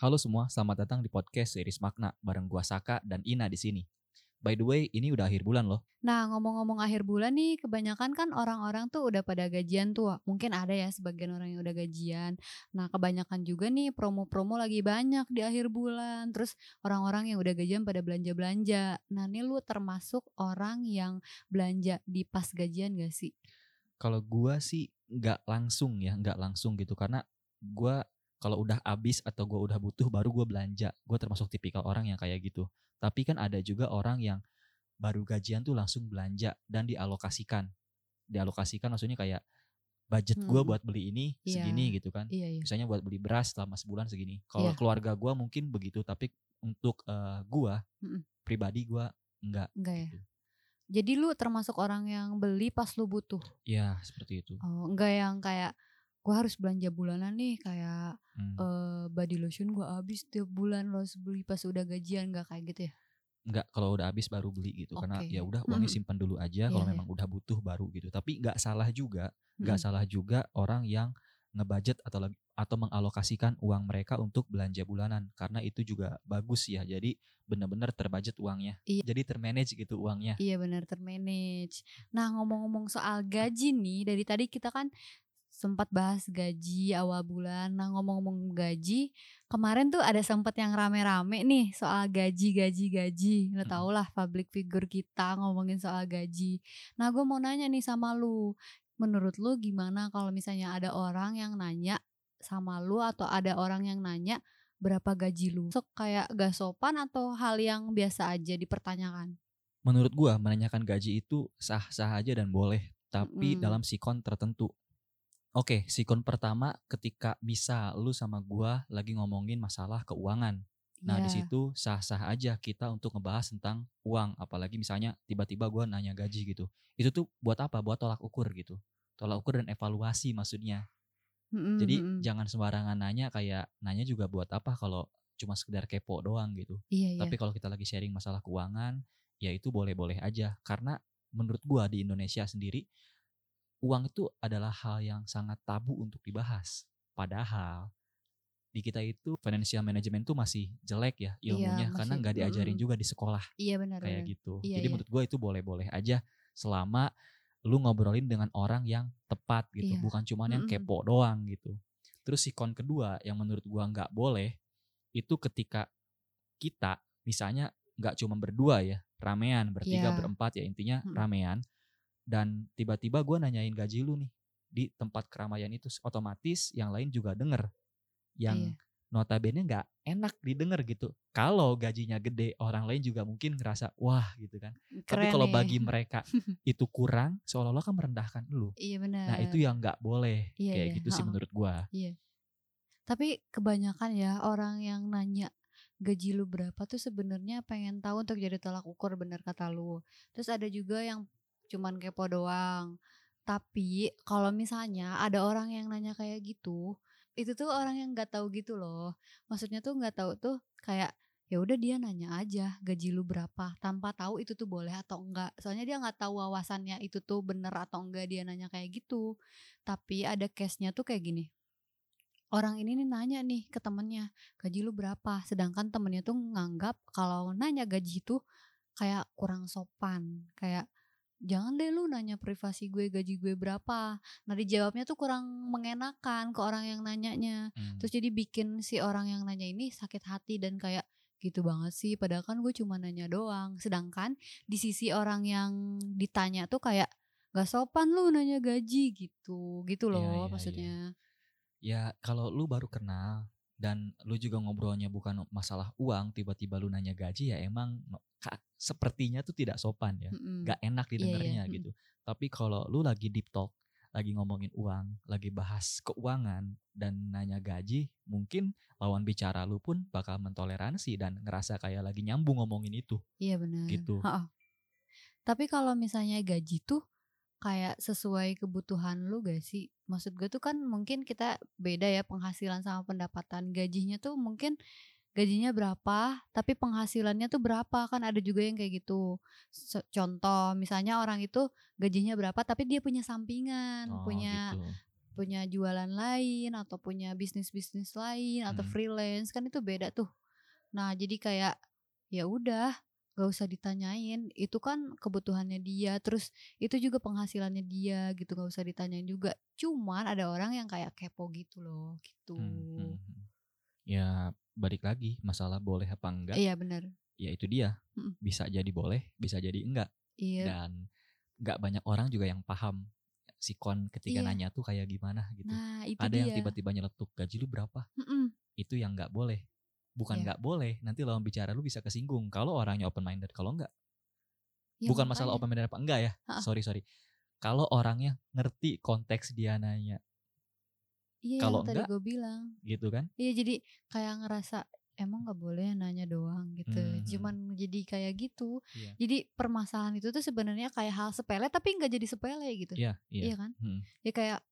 Halo semua, selamat datang di podcast Series Makna bareng gua Saka dan Ina di sini. By the way, ini udah akhir bulan loh. Nah, ngomong-ngomong akhir bulan nih, kebanyakan kan orang-orang tuh udah pada gajian tuh. Mungkin ada ya sebagian orang yang udah gajian. Nah, kebanyakan juga nih promo-promo lagi banyak di akhir bulan. Terus orang-orang yang udah gajian pada belanja-belanja. Nah, ini lu termasuk orang yang belanja di pas gajian gak sih? Kalau gua sih nggak langsung ya, nggak langsung gitu karena gua kalau udah habis atau gue udah butuh baru gue belanja. Gue termasuk tipikal orang yang kayak gitu. Tapi kan ada juga orang yang baru gajian tuh langsung belanja dan dialokasikan. Dialokasikan maksudnya kayak budget gue Hmm. buat beli ini Iya. segini gitu kan. Iya, iya. Misalnya buat beli beras selama sebulan segini. Kalau Iya. keluarga gue mungkin begitu, tapi untuk eh, gua Mm-mm. pribadi gua enggak. Enggak ya? gitu. Jadi lu termasuk orang yang beli pas lu butuh? Ya seperti itu. Oh, enggak yang kayak gue harus belanja bulanan nih kayak Hmm. eh, body lotion gue habis tiap bulan lo beli pas udah gajian nggak kayak gitu ya? Enggak kalau udah habis baru beli gitu karena Oke. ya udah uangnya Mhm. simpan dulu aja Iya, kalau iya. memang udah butuh baru gitu. Tapi nggak salah juga, nggak Mm-mm. salah juga orang yang ngebudget atau atau mengalokasikan uang mereka untuk belanja bulanan karena itu juga bagus ya. Jadi benar-benar terbudget uangnya. Iya. Jadi termanage gitu uangnya. Iya benar termanage. Nah ngomong-ngomong soal gaji nih dari tadi kita kan sempat bahas gaji awal bulan. Nah ngomong-ngomong gaji kemarin tuh ada sempat yang rame-rame nih soal gaji gaji gaji. Lo Mm-mm. tau lah public figure kita ngomongin soal gaji. Nah gue mau nanya nih sama lu. Menurut lu gimana kalau misalnya ada orang yang nanya sama lu atau ada orang yang nanya berapa gaji lu? So, kayak gak sopan atau hal yang biasa aja dipertanyakan? Menurut gua menanyakan gaji itu sah-sah aja dan boleh, tapi Mm. dalam sikon tertentu. Oke, sikon pertama ketika bisa lu sama gua lagi ngomongin masalah keuangan. Nah, di Iya. situ sah-sah aja kita untuk ngebahas tentang uang, apalagi misalnya tiba-tiba gua nanya gaji gitu. Itu tuh buat apa? Buat tolak ukur gitu. Tolak ukur dan evaluasi maksudnya. Mm-mm, Jadi jangan sembarangan nanya kayak nanya juga buat apa kalau cuma sekedar kepo doang gitu. Iya, iya. Tapi kalau kita lagi sharing masalah keuangan, ya itu boleh-boleh aja. Karena menurut gua di Indonesia sendiri, uang itu adalah hal yang sangat tabu untuk dibahas. Padahal di kita itu financial management tuh masih jelek ya ilmunya karena masih- nggak diajarin mm-mm. juga di sekolah Iya benar kayak benar. gitu. Iya, Jadi iya. menurut gua itu boleh-boleh aja selama lu ngobrolin dengan orang yang tepat gitu, Iya. bukan cuman yang Mm-mm. kepo doang gitu. Terus sikon kedua yang menurut gua nggak boleh itu ketika kita misalnya nggak cuma berdua ya, ramean bertiga Iya. berempat ya intinya Mm-mm. ramean dan tiba-tiba gua nanyain gaji lu nih di tempat keramaian itu otomatis yang lain juga denger yang Iya. notabene nggak enak didengar gitu. Kalau gajinya gede, orang lain juga mungkin ngerasa wah gitu kan. Tapi Keren kalau ya. bagi mereka itu kurang, seolah-olah kan merendahkan lu. Iya benar. Nah itu yang nggak boleh Iya, kayak iya. gitu sih menurut gua. Tapi kebanyakan ya orang yang nanya gaji lu berapa tuh sebenarnya pengen tahu untuk jadi tolak ukur bener kata lu. Terus ada juga yang cuman kepo doang. Tapi kalau misalnya ada orang yang nanya kayak gitu, itu tuh orang yang nggak tahu gitu loh. Maksudnya tuh nggak tahu tuh kayak ya udah dia nanya aja gaji lu berapa tanpa tahu itu tuh boleh atau enggak. Soalnya dia nggak tahu wawasannya itu tuh bener atau enggak dia nanya kayak gitu. Tapi ada case-nya tuh kayak gini orang ini nih nanya nih ke temennya gaji lu berapa sedangkan temennya tuh nganggap kalau nanya gaji itu kayak kurang sopan kayak jangan deh lu nanya privasi gue gaji gue berapa. Nah dijawabnya tuh kurang mengenakan ke orang yang nanyanya. Hmm. terus jadi bikin si orang yang nanya ini sakit hati dan kayak gitu banget sih padahal kan gue cuma nanya doang. Sedangkan di sisi orang yang ditanya tuh kayak gak sopan lu nanya gaji gitu. Gitu Iya, loh iya, iya. maksudnya. Ya kalau lu baru kenal dan lu juga ngobrolnya bukan masalah uang, tiba-tiba lu nanya gaji ya emang sepertinya tuh tidak sopan ya. Mm-mm. Gak enak Iya, iya. didengarnya Mm-mm. gitu. Tapi kalau lu lagi deep talk, lagi ngomongin uang, lagi bahas keuangan dan nanya gaji, mungkin lawan bicara lu pun bakal mentoleransi dan ngerasa kayak lagi nyambung ngomongin itu Iya benar. gitu. Ha-ha. Tapi kalau misalnya gaji tuh kayak sesuai kebutuhan lu gak sih? Maksud gue tuh kan mungkin kita beda ya penghasilan sama pendapatan. Gajinya tuh mungkin gajinya berapa, tapi penghasilannya tuh berapa kan ada juga yang kayak gitu. Contoh misalnya orang itu gajinya berapa, tapi dia punya sampingan, Oh punya gitu. punya jualan lain atau punya bisnis-bisnis lain atau Hmm. freelance kan itu beda tuh. Nah, jadi kayak ya udah gak usah ditanyain itu kan kebutuhannya dia terus itu juga penghasilannya dia gitu gak usah ditanyain juga cuman ada orang yang kayak kepo gitu loh gitu Hmm, hmm, hmm. Ya balik lagi masalah boleh apa enggak. iya benar Ya itu dia. Bisa jadi boleh, bisa jadi enggak. iya Dan enggak banyak orang juga yang paham sikon ketika Iya. nanya tuh kayak gimana gitu. nah itu Ada dia yang tiba-tiba nyeletuk gaji lu berapa? Mm-mm. Itu yang enggak boleh. Bukan Iya. enggak boleh, nanti lawan bicara lu bisa kesinggung kalau orangnya open minded. Kalau enggak, Ya, bukan masalah makanya. open minded apa enggak ya. Ha-ha. Sorry, sorry. Kalau orangnya ngerti konteks dia nanya iya kalau tadi enggak, gue bilang gitu kan. iya jadi kayak ngerasa emang nggak boleh nanya doang gitu Mhm. cuman jadi kayak gitu Iya. jadi permasalahan itu tuh sebenarnya kayak hal sepele tapi nggak jadi sepele gitu Iya, iya. iya kan Hmm. ya kayak "Ih,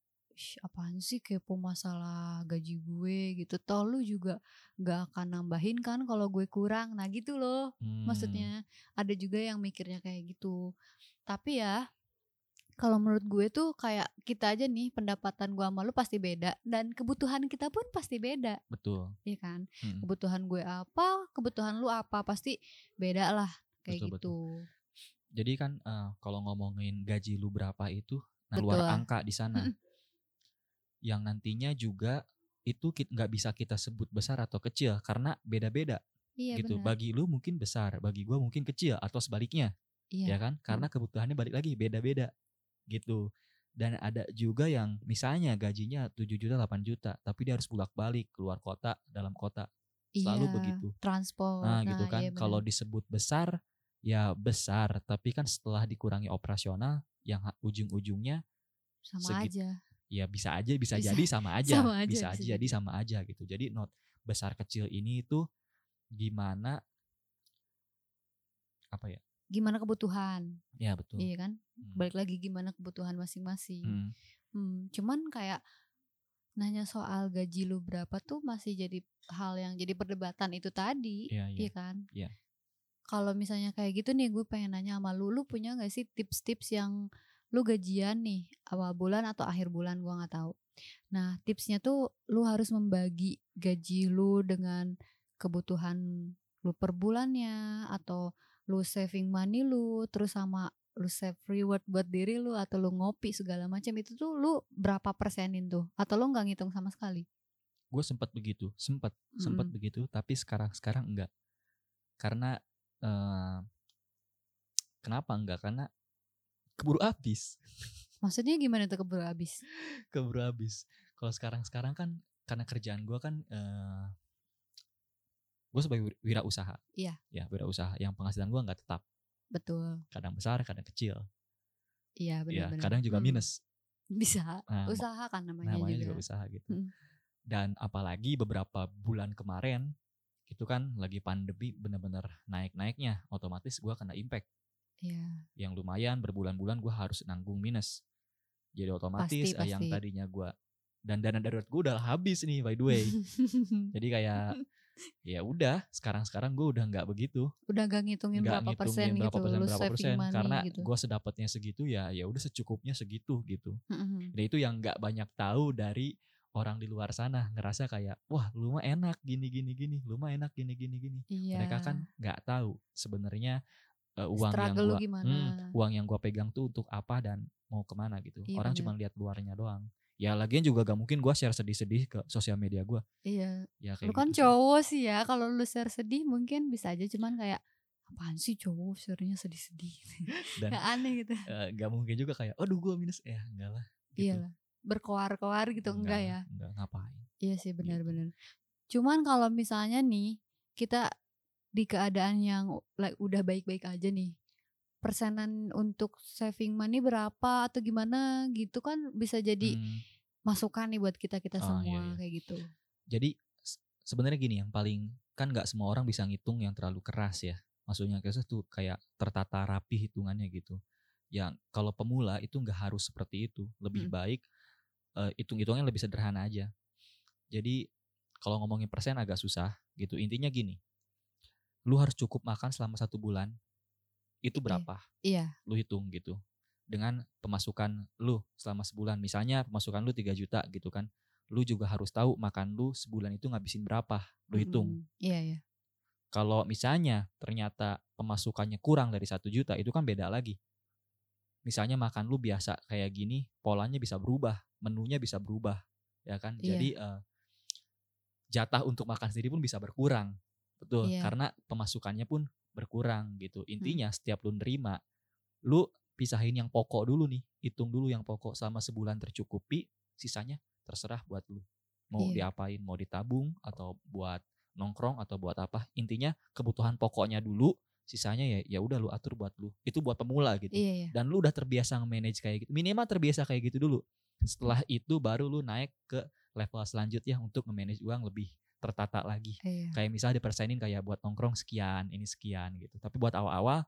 apaan sih kepo masalah gaji gue gitu toh lu juga nggak akan nambahin kan kalau gue kurang nah gitu loh Hmm. maksudnya ada juga yang mikirnya kayak gitu tapi ya kalau menurut gue tuh kayak kita aja nih pendapatan gue sama lu pasti beda dan kebutuhan kita pun pasti beda betul. ya kan Hmm. kebutuhan gue apa kebutuhan lu apa pasti beda lah kayak Betul, gitu Jadi kan eh, kalau ngomongin gaji lu berapa itu nah luar Betul. angka di sana. Yang nantinya juga itu nggak bisa kita sebut besar atau kecil karena beda-beda iya gitu. benar Bagi lu mungkin besar, bagi gua mungkin kecil atau sebaliknya, iya ya kan? Karena kebutuhannya balik lagi beda-beda gitu. Dan ada juga yang misalnya gajinya 7 juta, 8 juta, tapi dia harus bolak-balik keluar kota, dalam kota. Selalu Iya, begitu. transport Nah, gitu kan. iya. Kalau disebut besar, ya besar, tapi kan setelah dikurangi operasional yang ujung-ujungnya sama segit- aja ya bisa aja bisa, Bisa. jadi sama aja, Sama aja, bisa aja jadi. sama aja gitu. Jadi not besar kecil ini itu gimana apa ya? gimana kebutuhan Ya betul. iya kan Hmm. balik lagi gimana kebutuhan masing-masing Hmm. Hmm, cuman kayak nanya soal gaji lu berapa tuh masih jadi hal yang jadi perdebatan itu tadi Iya, iya. iya kan Iya. kalau misalnya kayak gitu nih gue pengen nanya sama lu lu punya gak sih tips-tips yang lu gajian nih awal bulan atau akhir bulan gua nggak tahu nah tipsnya tuh lu harus membagi gaji lu dengan kebutuhan lu per bulannya atau lu saving money lu terus sama lu save reward buat diri lu atau lu ngopi segala macam itu tuh lu berapa persenin tuh atau lu nggak ngitung sama sekali Gue sempat begitu, sempat sempat Mm-mm. begitu, tapi sekarang sekarang enggak. Karena eh, kenapa enggak? Karena keburu habis. maksudnya gimana tuh keburu habis keburu habis. Kalau sekarang-sekarang kan karena kerjaan gue kan eh gue sebagai wir- wirausaha. Iya. Ya wirausaha yang penghasilan gue nggak tetap. betul Kadang besar, kadang kecil. iya Ya benar-benar kadang juga Hmm, minus. bisa Nah, usaha kan namanya, namanya juga, juga, usaha gitu. Mm. Dan apalagi beberapa bulan kemarin itu kan lagi pandemi bener-bener naik-naiknya, otomatis gue kena impact Iya. yang lumayan berbulan-bulan gue harus nanggung minus. Jadi otomatis Pasti, eh, yang pasti. tadinya gue dan dana darurat gue udah habis nih by the way. Jadi kayak ya udah sekarang-sekarang gue udah nggak begitu, udah gak ngitungin nggak berapa persen ngitungin berapa gitu persen berapa persen money karena gitu gue sedapatnya segitu ya ya udah secukupnya segitu gitu. Dan itu yang nggak banyak tahu dari orang di luar sana ngerasa kayak wah lu mah enak gini gini gini, lu mah enak gini gini gini. iya Mereka kan nggak tahu sebenarnya eh, uang yang Struggle lu gua gimana. hmm, uang yang gua pegang tuh untuk apa dan mau ke mana gitu. Iya, Orang cuma lihat luarnya doang. Ya lagian juga gak mungkin gua share sedih-sedih ke sosial media gua. iya Ya kayak lu kan gitu cowok sih ya kalau lu share sedih mungkin bisa aja cuman kayak apaan sih cowok sharenya sedih-sedih Dan Kayak aneh gitu eh, gak mungkin juga kayak aduh gua minus ya enggak lah. Gitu. iya lah berkoar-koar gitu enggak, ya lah, Enggak ngapain. iya sih Gitu. benar-benar cuman kalau misalnya nih kita di keadaan yang like, udah baik-baik aja nih persenan untuk saving money berapa atau gimana gitu kan bisa jadi Hmm, masukan nih buat kita kita Oh, semua iya, iya. kayak gitu jadi sebenarnya gini yang paling kan nggak semua orang bisa ngitung yang terlalu keras ya. Maksudnya kayak tuh kayak tertata rapi hitungannya gitu. Yang kalau pemula itu nggak harus seperti itu. Lebih Mm. baik eh, hitung-hitungannya lebih sederhana aja. Jadi kalau ngomongin persen agak susah gitu. Intinya gini, lu harus cukup makan selama satu bulan. Itu berapa? iya Lu hitung gitu. dengan pemasukan lu selama sebulan. Misalnya pemasukan lu 3 juta gitu kan. Lu juga harus tahu makan lu sebulan itu ngabisin berapa. Lu hitung. Mm-mm. Iya iya. Kalau misalnya ternyata pemasukannya kurang dari satu juta itu kan beda lagi. Misalnya makan lu biasa kayak gini, polanya bisa berubah, menunya bisa berubah, ya kan? Iya. Jadi eh, jatah untuk makan sendiri pun bisa berkurang, betul? Iya. Karena pemasukannya pun berkurang gitu. Intinya setiap lu nerima, lu pisahin yang pokok dulu nih, hitung dulu yang pokok selama sebulan tercukupi, sisanya terserah buat lu. Mau Iya. diapain, mau ditabung atau buat nongkrong atau buat apa? Intinya kebutuhan pokoknya dulu, sisanya ya ya udah lu atur buat lu. Itu buat pemula gitu. Iya iya. Dan lu udah terbiasa nge-manage kayak gitu. Minimal terbiasa kayak gitu dulu. Setelah itu baru lu naik ke level selanjutnya untuk nge-manage uang lebih tertata lagi. Iya. Kayak misalnya dipersenin kayak buat nongkrong sekian, ini sekian gitu. Tapi buat awal-awal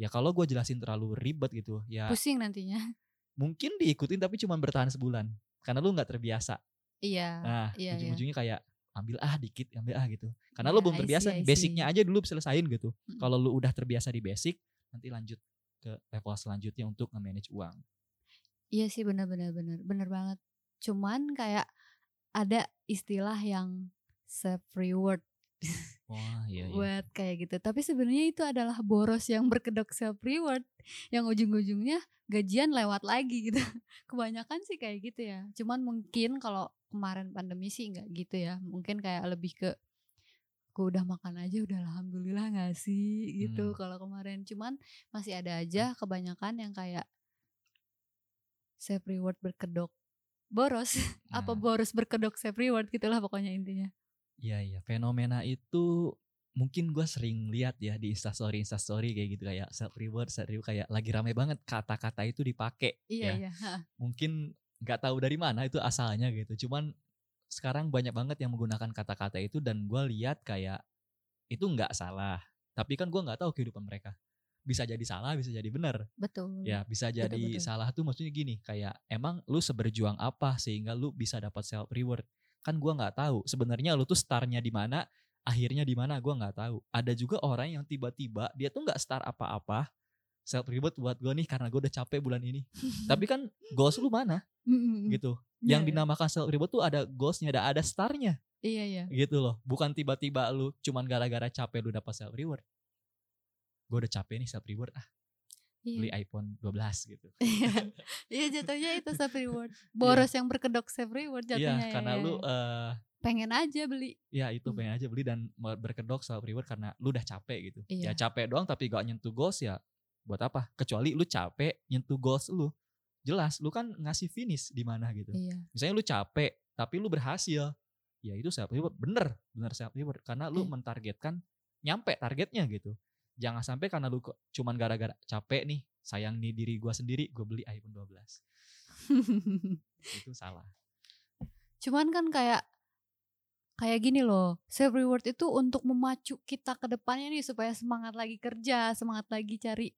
ya kalau gue jelasin terlalu ribet gitu, ya Pusing nantinya. mungkin diikutin tapi cuma bertahan sebulan. Karena lu nggak terbiasa. Iya. Nah, iya, iya. ujung-ujungnya kayak ambil ah dikit, ambil ah gitu. Karena Iya, lu belum I see, terbiasa, I see. basicnya aja dulu selesain gitu. Mm-mm. Kalau lu udah terbiasa di basic, nanti lanjut ke level selanjutnya untuk nge-manage uang. Iya sih benar-benar benar benar banget. Cuman kayak ada istilah yang self reward Wah, iya iya. buat kayak gitu. Tapi sebenarnya itu adalah boros yang berkedok self reward yang ujung-ujungnya gajian lewat lagi gitu. Kebanyakan sih kayak gitu ya. Cuman mungkin kalau kemarin pandemi sih nggak gitu ya. Mungkin kayak lebih ke gue udah makan aja udah alhamdulillah gak sih gitu Hmm. kalau kemarin cuman masih ada aja kebanyakan yang kayak self reward berkedok boros apa Nah. boros berkedok self reward gitulah pokoknya intinya Iya iya, fenomena itu mungkin gue sering lihat ya di instastory instastory kayak gitu kayak self reward self reward kayak lagi rame banget kata-kata itu dipakai iya ya. iya mungkin nggak tahu dari mana itu asalnya gitu cuman sekarang banyak banget yang menggunakan kata-kata itu dan gue lihat kayak itu nggak salah tapi kan gue nggak tahu kehidupan mereka. Bisa jadi salah bisa jadi benar. Betul. Ya bisa jadi betul. salah tuh maksudnya gini kayak emang lu seberjuang apa sehingga lu bisa dapat self reward kan gua nggak tahu sebenarnya lu tuh startnya di mana akhirnya di mana gua nggak tahu. Ada juga orang yang tiba-tiba dia tuh nggak start apa-apa self reward buat gue nih karena gue udah capek bulan ini. Tapi kan goals lu mana? Gitu. Iya, yang iya. dinamakan self reward tuh ada goalsnya ada ada startnya iya iya. Gitu loh. Bukan tiba-tiba lu cuman gara-gara capek lu dapat self reward. Gue udah capek nih self reward ah beli iya iPhone 12 gitu iya jatuhnya itu self reward boros yang berkedok self reward jatuhnya Iya, karena ya. lu eh pengen aja beli ya itu Hmm. pengen aja beli dan berkedok self reward karena lu udah capek gitu. Iya. Ya capek doang tapi gak nyentuh goals ya buat apa? Kecuali lu capek nyentuh goals lu. Jelas lu kan ngasih finish di mana gitu. iya Misalnya lu capek tapi lu berhasil. Ya itu self reward bener, bener self reward karena lu mentargetkan nyampe targetnya gitu. Jangan sampai karena lu cuman gara-gara capek nih, sayang nih diri gua sendiri, gue beli iPhone 12. Itu salah. Cuman kan kayak kayak gini loh, self reward itu untuk memacu kita ke depannya nih supaya semangat lagi kerja, semangat lagi cari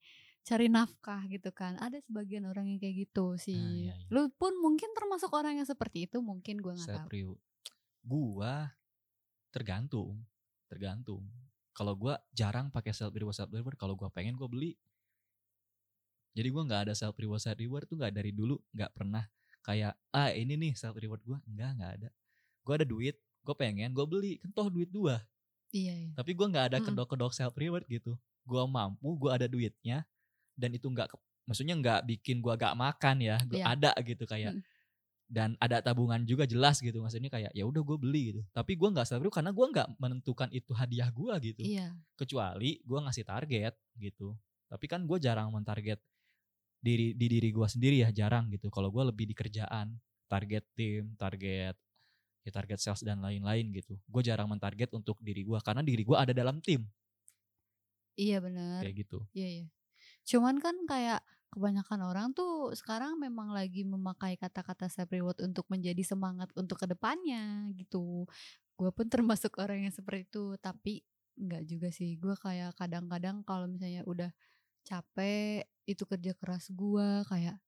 cari nafkah gitu kan. Ada sebagian orang yang kayak gitu sih. iya, iya. Lu pun mungkin termasuk orang yang seperti itu, mungkin gua nggak tahu. gua tergantung tergantung kalau gua jarang pakai self reward self reward kalau gua pengen gua beli jadi gua nggak ada self reward self reward tuh nggak dari dulu nggak pernah kayak ah ini nih self reward gua nggak nggak ada gua ada duit gua pengen gua beli kan toh duit dua Iya, iya. tapi gua nggak ada Mm-mm. kedok-kedok self reward gitu gua mampu gua ada duitnya dan itu nggak maksudnya nggak bikin gua gak makan ya gua Iya. ada gitu kayak Mm. Dan ada tabungan juga jelas gitu maksudnya kayak ya udah gue beli gitu. Tapi gua nggak reward karena gua nggak menentukan itu hadiah gua gitu. Iya. kecuali gua ngasih target gitu. Tapi kan gue jarang mentarget diri di diri gua sendiri ya jarang gitu. Kalau gua lebih di kerjaan target tim target ya target sales dan lain-lain gitu. Gue jarang mentarget untuk diri gua karena diri gua ada dalam tim. Iya benar. kayak gitu. Iya, iya. Cuman kan kayak kebanyakan orang tuh sekarang memang lagi memakai kata-kata self reward untuk menjadi semangat untuk ke depannya gitu. Gue pun termasuk orang yang seperti itu, tapi nggak juga sih. Gue kayak kadang-kadang kalau misalnya udah capek itu kerja keras gue kayak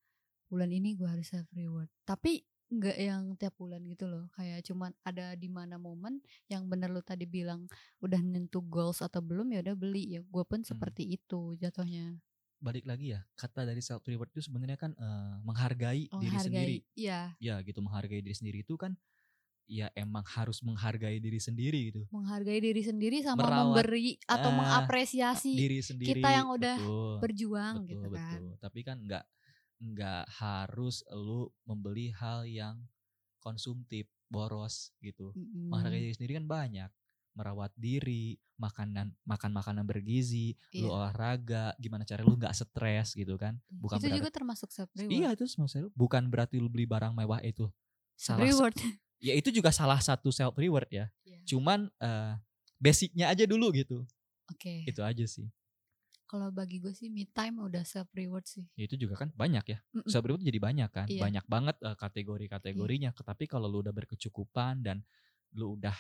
bulan ini gue harus self reward. Tapi nggak yang tiap bulan gitu loh. Kayak cuman ada di mana momen yang bener lu tadi bilang udah nentu goals atau belum ya udah beli ya. Gue pun seperti itu jatuhnya. Balik lagi ya kata dari self reward itu sebenarnya kan eh, menghargai diri Menghargai. sendiri Iya, ya gitu menghargai diri sendiri itu kan ya emang harus menghargai diri sendiri gitu menghargai diri sendiri sama Merawat, memberi atau ah, mengapresiasi diri sendiri kita yang udah betul, berjuang betul gitu kan. betul tapi kan nggak nggak harus lu membeli hal yang konsumtif boros gitu Mm-mm. menghargai diri sendiri kan banyak merawat diri makanan makan makanan bergizi lu Iya. olahraga gimana cara lu nggak stres gitu kan bukan itu berarti juga termasuk self reward. iya itu maksudnya bukan berarti lu beli barang mewah itu self reward. ya itu juga salah satu self reward ya Iya. cuman eh, basicnya aja dulu gitu Oke. itu aja sih Kalau bagi gue sih me time udah self reward sih. Ya, itu juga kan banyak ya Mm-mm. self reward jadi banyak kan Iya. banyak banget eh, kategori-kategorinya tapi kalau lu udah berkecukupan dan lu udah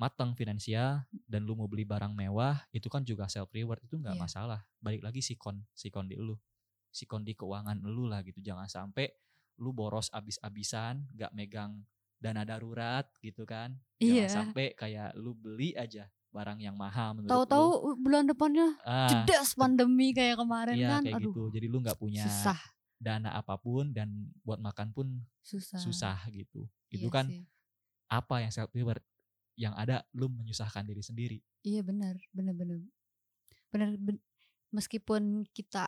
matang finansial dan lu mau beli barang mewah itu kan juga self reward itu nggak Iya. masalah balik lagi sikon sikon di lu sikon di keuangan lu lah gitu jangan sampai lu boros abis-abisan nggak megang dana darurat gitu kan jangan Iya. sampai kayak lu beli aja barang yang mahal menurut. Tahu-tahu bulan depannya ah, jedas pandemi kayak kemarin iya kan. kayak Aduh, gitu jadi lu nggak punya susah, dana apa pun dan buat makan pun susah. susah gitu itu Iya kan sih. apa yang self reward yang ada lu menyusahkan diri sendiri Iya benar, benar benar. Benar ben- meskipun kita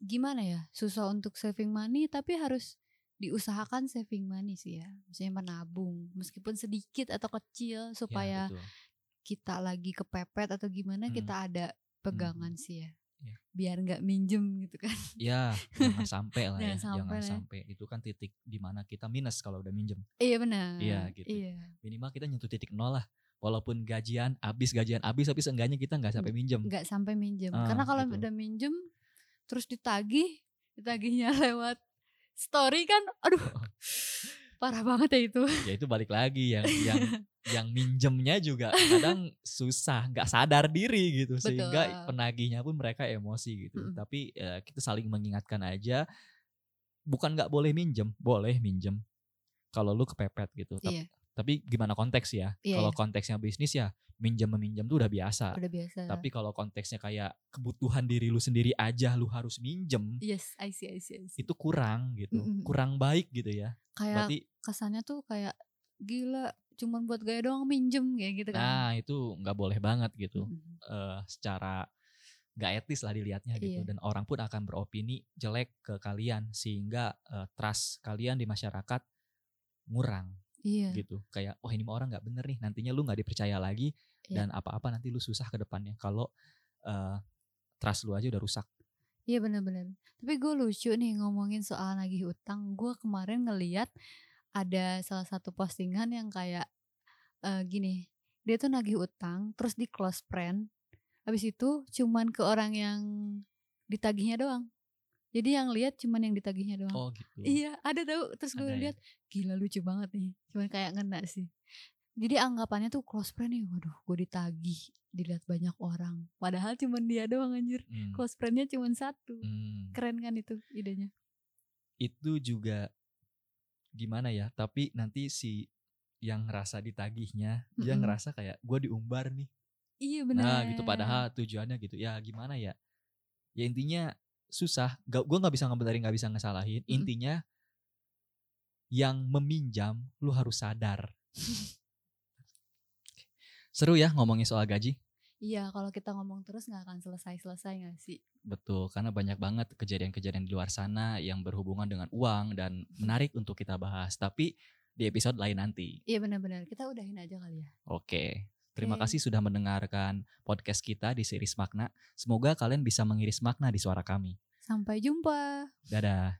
gimana ya, susah untuk saving money tapi harus diusahakan saving money sih ya. Misalnya menabung meskipun sedikit atau kecil supaya ya, betul. kita lagi kepepet atau gimana Hmm. kita ada pegangan sih ya. Iya. Biar nggak minjem gitu kan. ya jangan sampai lah ya Jangan sampai jangan lah ya. sampai itu kan titik di mana kita minus kalau udah minjem iya benar. Iya, gitu. Iya. minimal kita nyentuh titik nol lah walaupun gajian habis gajian habis tapi seenggaknya kita nggak sampai minjem nggak sampai minjem Ah, karena kalau gitu. udah minjem terus ditagih ditagihnya lewat story kan aduh Oh. Parah banget ya itu ya itu balik lagi yang yang yang minjemnya juga kadang susah nggak sadar diri gitu sehingga Betul. penagihnya pun mereka emosi gitu Mm-mm. tapi eh, kita saling mengingatkan aja bukan nggak boleh minjem boleh minjem kalau lu kepepet gitu tapi, iya tapi gimana konteks ya Iya, kalau iya. konteksnya bisnis ya minjem meminjam tuh udah biasa udah biasa tapi kalau konteksnya kayak kebutuhan diri lu sendiri aja lu harus minjem yes I see I see, I see. itu kurang gitu Mm-mm. kurang baik gitu ya kayak berarti kesannya tuh kayak gila cuman buat gaya doang minjem kayak gitu kan nah itu nggak boleh banget gitu Mm-mm. eh, secara nggak etis lah dilihatnya gitu Iya. dan orang pun akan beropini jelek ke kalian sehingga eh, trust kalian di masyarakat ngurang iya gitu kayak oh ini mah orang nggak bener nih nantinya lu nggak dipercaya lagi Iya. dan apa-apa nanti lu susah ke depannya kalau eh, trust lu aja udah rusak Iya benar-benar. Tapi gue lucu nih ngomongin soal nagih utang. Gue kemarin ngeliat ada salah satu postingan yang kayak eh, gini. Dia tuh nagih utang, terus di close friend. Habis itu cuman ke orang yang ditagihnya doang. Jadi yang lihat cuman yang ditagihnya doang. oh gitu Iya, ada tahu. Terus gue ya? lihat, gila lucu banget nih. Cuman kayak ngena sih. Jadi anggapannya tuh close friend nih, waduh, gue ditagih, dilihat banyak orang. Padahal cuman dia doang anjir. Hmm, Close friendnya cuman satu. hmm. Keren kan itu idenya? itu juga gimana ya tapi nanti si yang ngerasa ditagihnya dia Mm-mm. ngerasa kayak gue diumbar nih Iya benar. Nah gitu padahal tujuannya gitu ya gimana ya ya intinya susah gak gue nggak bisa ngebenerin nggak bisa ngesalahin Mm-mm. intinya yang meminjam lu harus sadar seru ya ngomongin soal gaji Iya, kalau kita ngomong terus nggak akan selesai-selesai nggak sih? betul karena banyak banget kejadian-kejadian di luar sana yang berhubungan dengan uang dan menarik untuk kita bahas tapi di episode lain nanti Iya benar-benar. Kita udahin aja kali ya. Oke. Terima Oke. kasih sudah mendengarkan podcast kita di series makna. Semoga kalian bisa mengiris makna di suara kami. Sampai jumpa. Dadah.